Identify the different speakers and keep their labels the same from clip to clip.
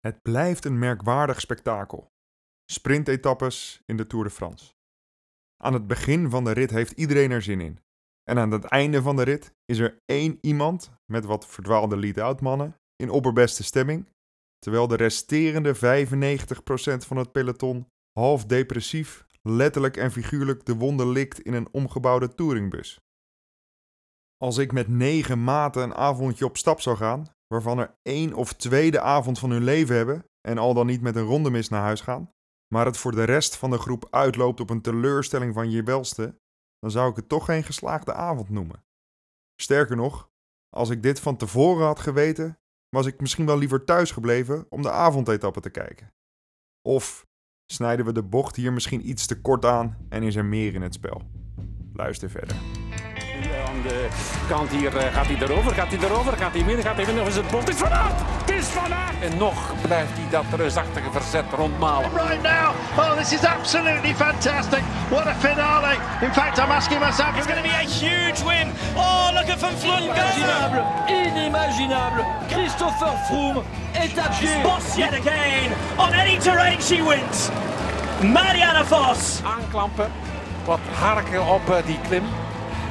Speaker 1: Het blijft een merkwaardig spektakel. Sprintetappes in de Tour de France. Aan het begin van de rit heeft iedereen er zin in. En aan het einde van de rit is er één iemand met wat verdwaalde lead-out mannen in opperbeste stemming, terwijl de resterende 95% van het peloton half depressief, letterlijk en figuurlijk de wonden likt in een omgebouwde touringbus. Als ik met negen maten een avondje op stap zou gaan, waarvan er één of twee de avond van hun leven hebben en al dan niet met een rondemis naar huis gaan, maar het voor de rest van de groep uitloopt op een teleurstelling van je welste, dan zou ik het toch geen geslaagde avond noemen. Sterker nog, als ik dit van tevoren had geweten, was ik misschien wel liever thuis gebleven om de avondetappe te kijken. Of snijden we de bocht hier misschien iets te kort aan en is er meer in het spel? Luister verder.
Speaker 2: Aan de kant hier eh, gaat hij erover, gaat hij erover, gaat hij winnen, gaat hij winnen of is het bot? Het is Van Aert! Het is Van Aert! En nog blijft hij dat reusachtige verzet rondmalen.
Speaker 3: right now. Oh, this is absolutely fantastic. What a finale. In fact, I'm asking myself.
Speaker 4: It's going to be a huge win. Oh, look at Van go.
Speaker 5: Inimaginable, inimaginable. Christopher Froome est à pied.
Speaker 4: Vos yet again. On any terrain she wins. Marianne Vos.
Speaker 2: Aanklampen, wat harken op eh, die klim.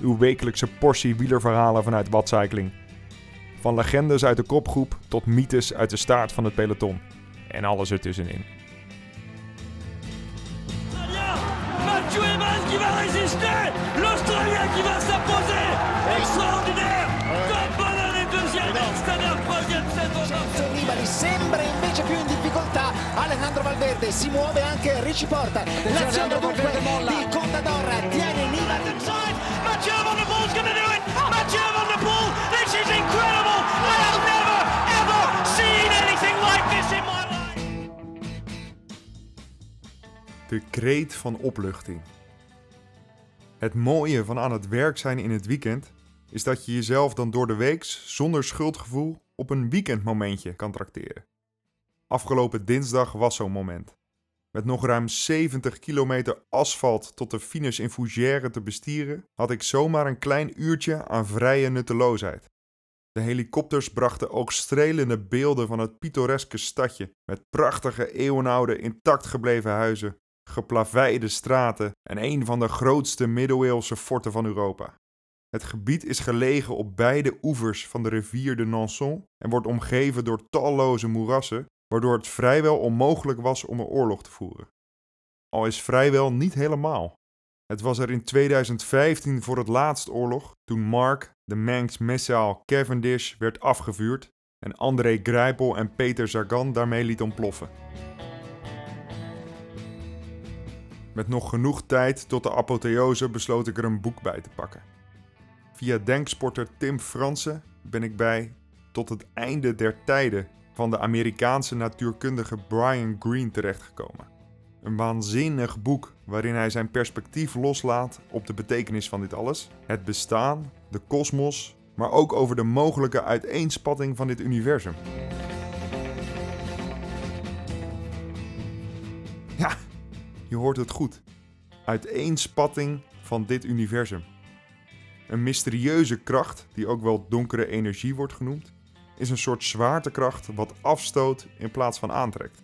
Speaker 1: uw wekelijkse portie wielerverhalen vanuit Watcycling. Van legendes uit de kopgroep tot mythes uit de staart van het peloton. En alles ertussenin.
Speaker 5: Mathieu Evans qui va résister. L'Australien qui va deuxième.
Speaker 6: Sembra invece più in difficoltà Alejandro Valverde si muove anche Ricci Porta l'azione dunque di Contador tiene Nibali.
Speaker 4: Mathieu Van der Poel's going to do it. Mathieu Van der Poel. This is incredible. I have never, ever seen anything like this in my life.
Speaker 1: De kreet van opluchting. Het mooie van aan het werk zijn in het weekend is dat je jezelf dan door de weeks zonder schuldgevoel op een weekendmomentje kan trakteren. Afgelopen dinsdag was zo'n moment. Met nog ruim 70 kilometer asfalt tot de finish in Fougères te bestieren, had ik zomaar een klein uurtje aan vrije nutteloosheid. De helikopters brachten ook strelende beelden van het pittoreske stadje met prachtige eeuwenoude intact gebleven huizen, geplaveide straten en een van de grootste middeleeuwse forten van Europa. Het gebied is gelegen op beide oevers van de rivier de Nanson en wordt omgeven door talloze moerassen, waardoor het vrijwel onmogelijk was om er oorlog te voeren. Al is vrijwel niet helemaal. Het was er in 2015 voor het laatst oorlog, toen Mark, de Manx Missile Cavendish, werd afgevuurd en André Greipel en Peter Sagan daarmee liet ontploffen. Met nog genoeg tijd tot de apotheose besloot ik er een boek bij te pakken. Via denksporter Tim Fransen ben ik bij Tot het einde der tijden van de Amerikaanse natuurkundige Brian Greene terechtgekomen. Een waanzinnig boek waarin hij zijn perspectief loslaat op de betekenis van dit alles, het bestaan, de kosmos, maar ook over de mogelijke uiteenspatting van dit universum. Ja, je hoort het goed. Uiteenspatting van dit universum. Een mysterieuze kracht, die ook wel donkere energie wordt genoemd, is een soort zwaartekracht wat afstoot in plaats van aantrekt.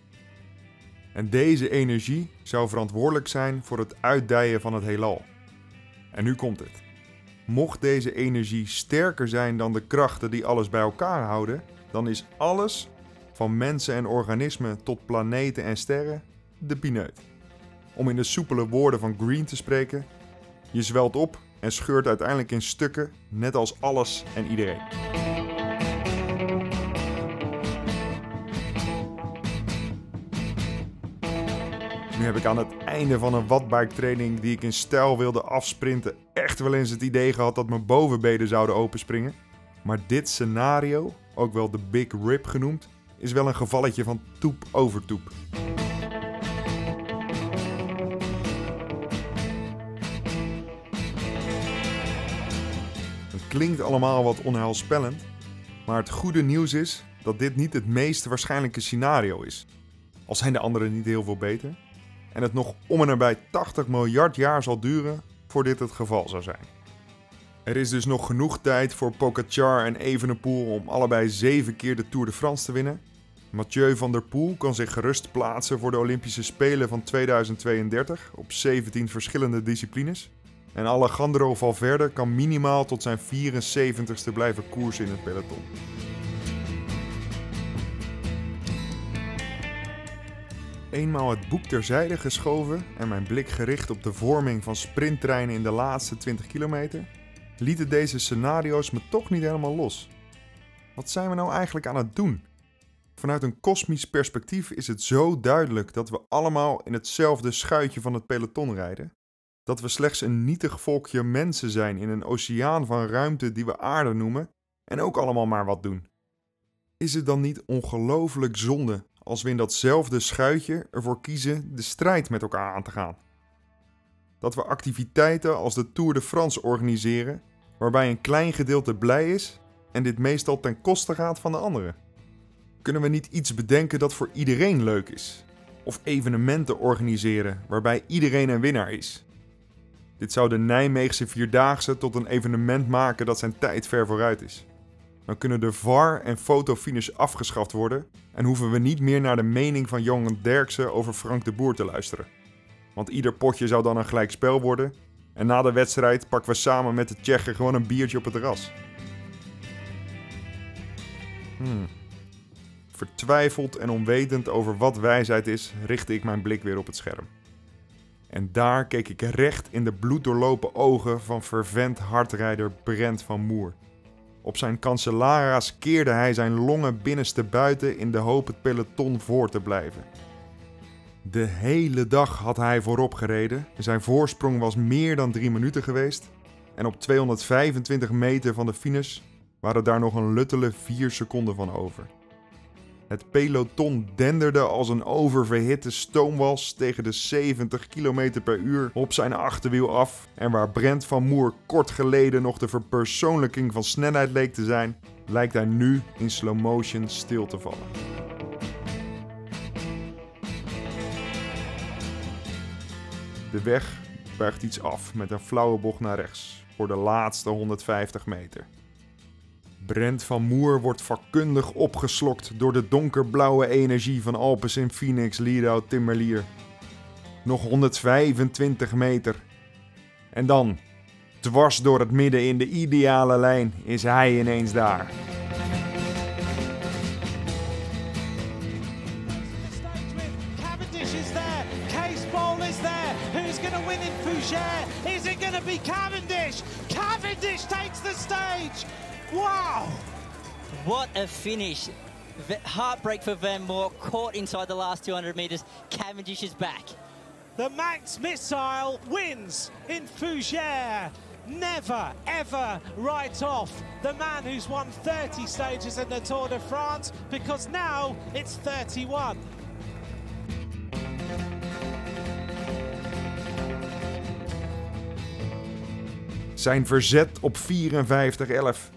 Speaker 1: En deze energie zou verantwoordelijk zijn voor het uitdijen van het heelal. En nu komt het. Mocht deze energie sterker zijn dan de krachten die alles bij elkaar houden, dan is alles, van mensen en organismen tot planeten en sterren, de pineut. Om in de soepele woorden van Green te spreken, je zwelt op en scheurt uiteindelijk in stukken, net als alles en iedereen. Nu heb ik aan het einde van een wattbike training die ik in stijl wilde afsprinten echt wel eens het idee gehad dat mijn bovenbenen zouden openspringen. Maar dit scenario, ook wel de Big Rip genoemd, is wel een gevalletje van toep over toep. Het klinkt allemaal wat onheilspellend, maar het goede nieuws is dat dit niet het meest waarschijnlijke scenario is. Al zijn de anderen niet heel veel beter. En het nog om en nabij 80 miljard jaar zal duren voor dit het geval zou zijn. Er is dus nog genoeg tijd voor Pogacar en Evenepoel om allebei zeven keer de Tour de France te winnen. Mathieu van der Poel kan zich gerust plaatsen voor de Olympische Spelen van 2032 op 17 verschillende disciplines. En Alejandro Valverde kan minimaal tot zijn 74ste blijven koersen in het peloton. Eenmaal het boek terzijde geschoven en mijn blik gericht op de vorming van sprinttreinen in de laatste 20 kilometer, lieten deze scenario's me toch niet helemaal los. Wat zijn we nou eigenlijk aan het doen? Vanuit een kosmisch perspectief is het zo duidelijk dat we allemaal in hetzelfde schuitje van het peloton rijden. Dat we slechts een nietig volkje mensen zijn in een oceaan van ruimte die we aarde noemen en ook allemaal maar wat doen. Is het dan niet ongelooflijk zonde als we in datzelfde schuitje ervoor kiezen de strijd met elkaar aan te gaan? Dat we activiteiten als de Tour de France organiseren, waarbij een klein gedeelte blij is en dit meestal ten koste gaat van de anderen. Kunnen we niet iets bedenken dat voor iedereen leuk is? Of evenementen organiseren waarbij iedereen een winnaar is? Dit zou de Nijmeegse Vierdaagse tot een evenement maken dat zijn tijd ver vooruit is. Dan kunnen de VAR en fotofinish afgeschaft worden en hoeven we niet meer naar de mening van Johan Derksen over Frank de Boer te luisteren. Want ieder potje zou dan een gelijk spel worden en na de wedstrijd pakken we samen met de Tsjechen gewoon een biertje op het terras. Hmm. Vertwijfeld en onwetend over wat wijsheid is, richtte ik mijn blik weer op het scherm. En daar keek ik recht in de bloeddoorlopen ogen van fervent hardrijder Brent van Moer. Op zijn kansellara's keerde hij zijn longen binnenste buiten in de hoop het peloton voor te blijven. De hele dag had hij voorop gereden. Zijn voorsprong was meer dan drie minuten geweest. En op 225 meter van de finish waren daar nog een luttele vier seconden van over. Het peloton denderde als een oververhitte stoomwas tegen de 70 km per uur op zijn achterwiel af. En waar Brent van Moer kort geleden nog de verpersoonlijking van snelheid leek te zijn, lijkt hij nu in slow motion stil te vallen. De weg buigt iets af met een flauwe bocht naar rechts voor de laatste 150 meter. Brent van Moer wordt vakkundig opgeslokt door de donkerblauwe energie van Alpes in Phoenix, Lido, Timmerlier. Nog 125 meter. En dan, dwars door het midden in de ideale lijn, is hij ineens daar.
Speaker 6: Is it going be Cavendish? Cavendish takes the stage. Wow.
Speaker 7: What a finish. Heartbreak for Van Moor, caught inside the last 200 metres. Cavendish is back.
Speaker 6: The Max missile wins in Fougere. Never, ever write off the man who's won 30 stages in the Tour de France because now it's 31.
Speaker 1: Zijn verzet op 54-11.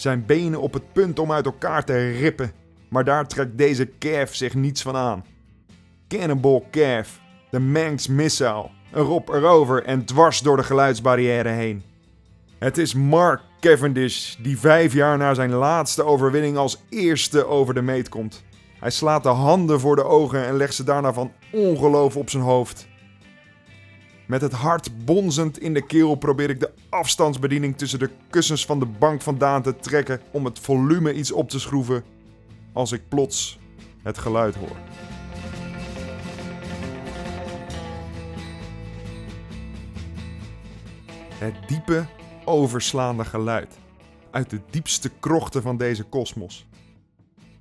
Speaker 1: Zijn benen op het punt om uit elkaar te rippen. Maar daar trekt deze Cav zich niets van aan. Cannonball Cav, de Manx Missile, erop erover en dwars door de geluidsbarrière heen. Het is Mark Cavendish die vijf jaar na zijn laatste overwinning als eerste over de meet komt. Hij slaat de handen voor de ogen en legt ze daarna van ongeloof op zijn hoofd. Met het hart bonzend in de keel probeer ik de afstandsbediening tussen de kussens van de bank vandaan te trekken om het volume iets op te schroeven als ik plots het geluid hoor. Het diepe, overslaande geluid uit de diepste krochten van deze kosmos.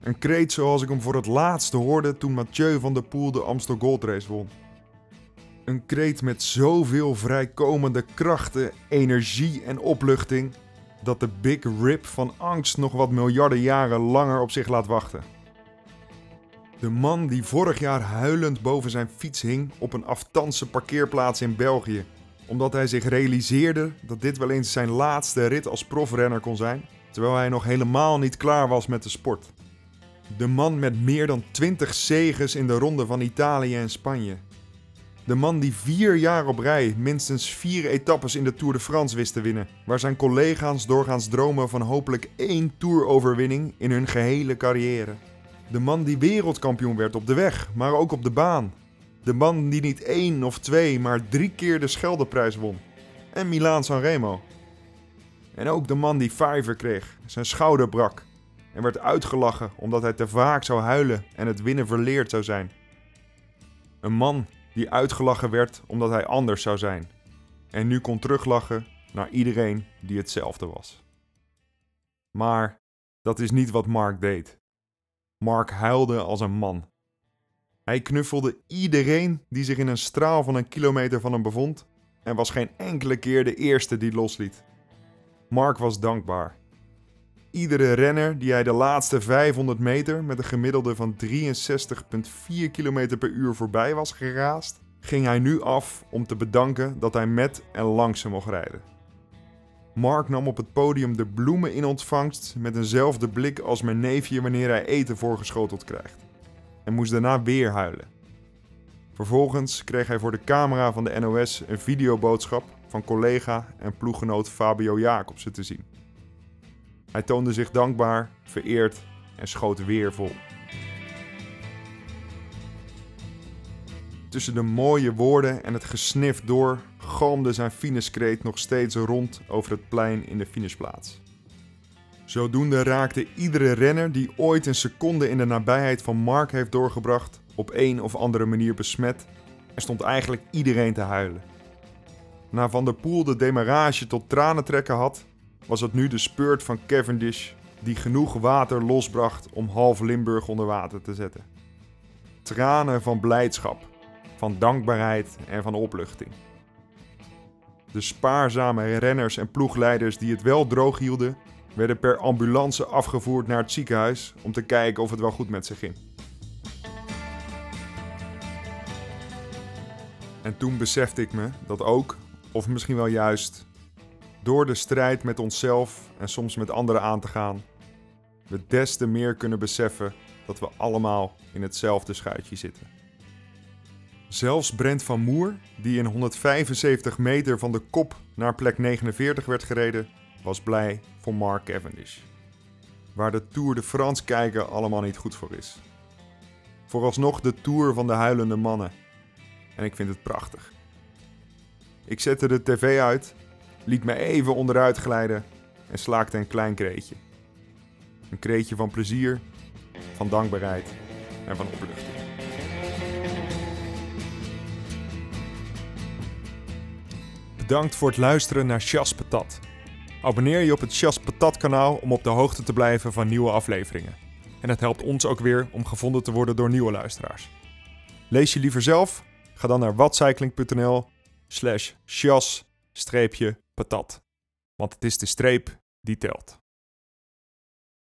Speaker 1: Een kreet zoals ik hem voor het laatst hoorde toen Mathieu van der Poel de Amstel Gold Race won. Een kreet met zoveel vrijkomende krachten, energie en opluchting dat de Big Rip van angst nog wat miljarden jaren langer op zich laat wachten. De man die vorig jaar huilend boven zijn fiets hing op een aftanse parkeerplaats in België, omdat hij zich realiseerde dat dit wel eens zijn laatste rit als profrenner kon zijn, terwijl hij nog helemaal niet klaar was met de sport. De man met meer dan 20 zegens in de ronde van Italië en Spanje. De man die vier jaar op rij minstens vier etappes in de Tour de France wist te winnen, waar zijn collega's doorgaans dromen van hopelijk één Tour-overwinning in hun gehele carrière. De man die wereldkampioen werd op de weg, maar ook op de baan. De man die niet één of twee, maar drie keer de Scheldeprijs won. En Milaan Sanremo. En ook de man die vijver kreeg, zijn schouder brak en werd uitgelachen omdat hij te vaak zou huilen en het winnen verleerd zou zijn. Een man die uitgelachen werd omdat hij anders zou zijn en nu kon teruglachen naar iedereen die hetzelfde was. Maar dat is niet wat Mark deed. Mark huilde als een man. Hij knuffelde iedereen die zich in een straal van een kilometer van hem bevond en was geen enkele keer de eerste die losliet. Mark was dankbaar. Iedere renner die hij de laatste 500 meter met een gemiddelde van 63,4 km per uur voorbij was geraast, ging hij nu af om te bedanken dat hij met en langs hem mocht rijden. Mark nam op het podium de bloemen in ontvangst met eenzelfde blik als mijn neefje wanneer hij eten voorgeschoteld krijgt. En moest daarna weer huilen. Vervolgens kreeg hij voor de camera van de NOS een videoboodschap van collega en ploeggenoot Fabio Jacobsen te zien. Hij toonde zich dankbaar, vereerd en schoot weer vol. Tussen de mooie woorden en het gesnif door galmde zijn finishkreet nog steeds rond over het plein in de finishplaats. Zodoende raakte iedere renner die ooit een seconde in de nabijheid van Mark heeft doorgebracht op een of andere manier besmet en stond eigenlijk iedereen te huilen. Na Van der Poel de demarage tot tranen trekken had, was het nu de speurt van Cavendish die genoeg water losbracht om half Limburg onder water te zetten. Tranen van blijdschap, van dankbaarheid en van opluchting. De spaarzame renners en ploegleiders die het wel droog hielden, werden per ambulance afgevoerd naar het ziekenhuis om te kijken of het wel goed met ze ging. En toen besefte ik me dat ook, of misschien wel juist, door de strijd met onszelf en soms met anderen aan te gaan, we des te meer kunnen beseffen dat we allemaal in hetzelfde schuitje zitten. Zelfs Brent van Moer, die in 175 meter van de kop naar plek 49 werd gereden, was blij voor Mark Cavendish. Waar de Tour de France kijken allemaal niet goed voor is. Vooralsnog de Tour van de huilende mannen. En ik vind het prachtig. Ik zette de tv uit, liet me even onderuit glijden en slaakte een klein kreetje. Een kreetje van plezier, van dankbaarheid en van opluchting. Bedankt voor het luisteren naar Chas Patat. Abonneer je op het Chas Patat kanaal om op de hoogte te blijven van nieuwe afleveringen. En het helpt ons ook weer om gevonden te worden door nieuwe luisteraars. Lees je liever zelf? Ga dan naar watcycling.nl slash chas patat. Want het is de streep die telt.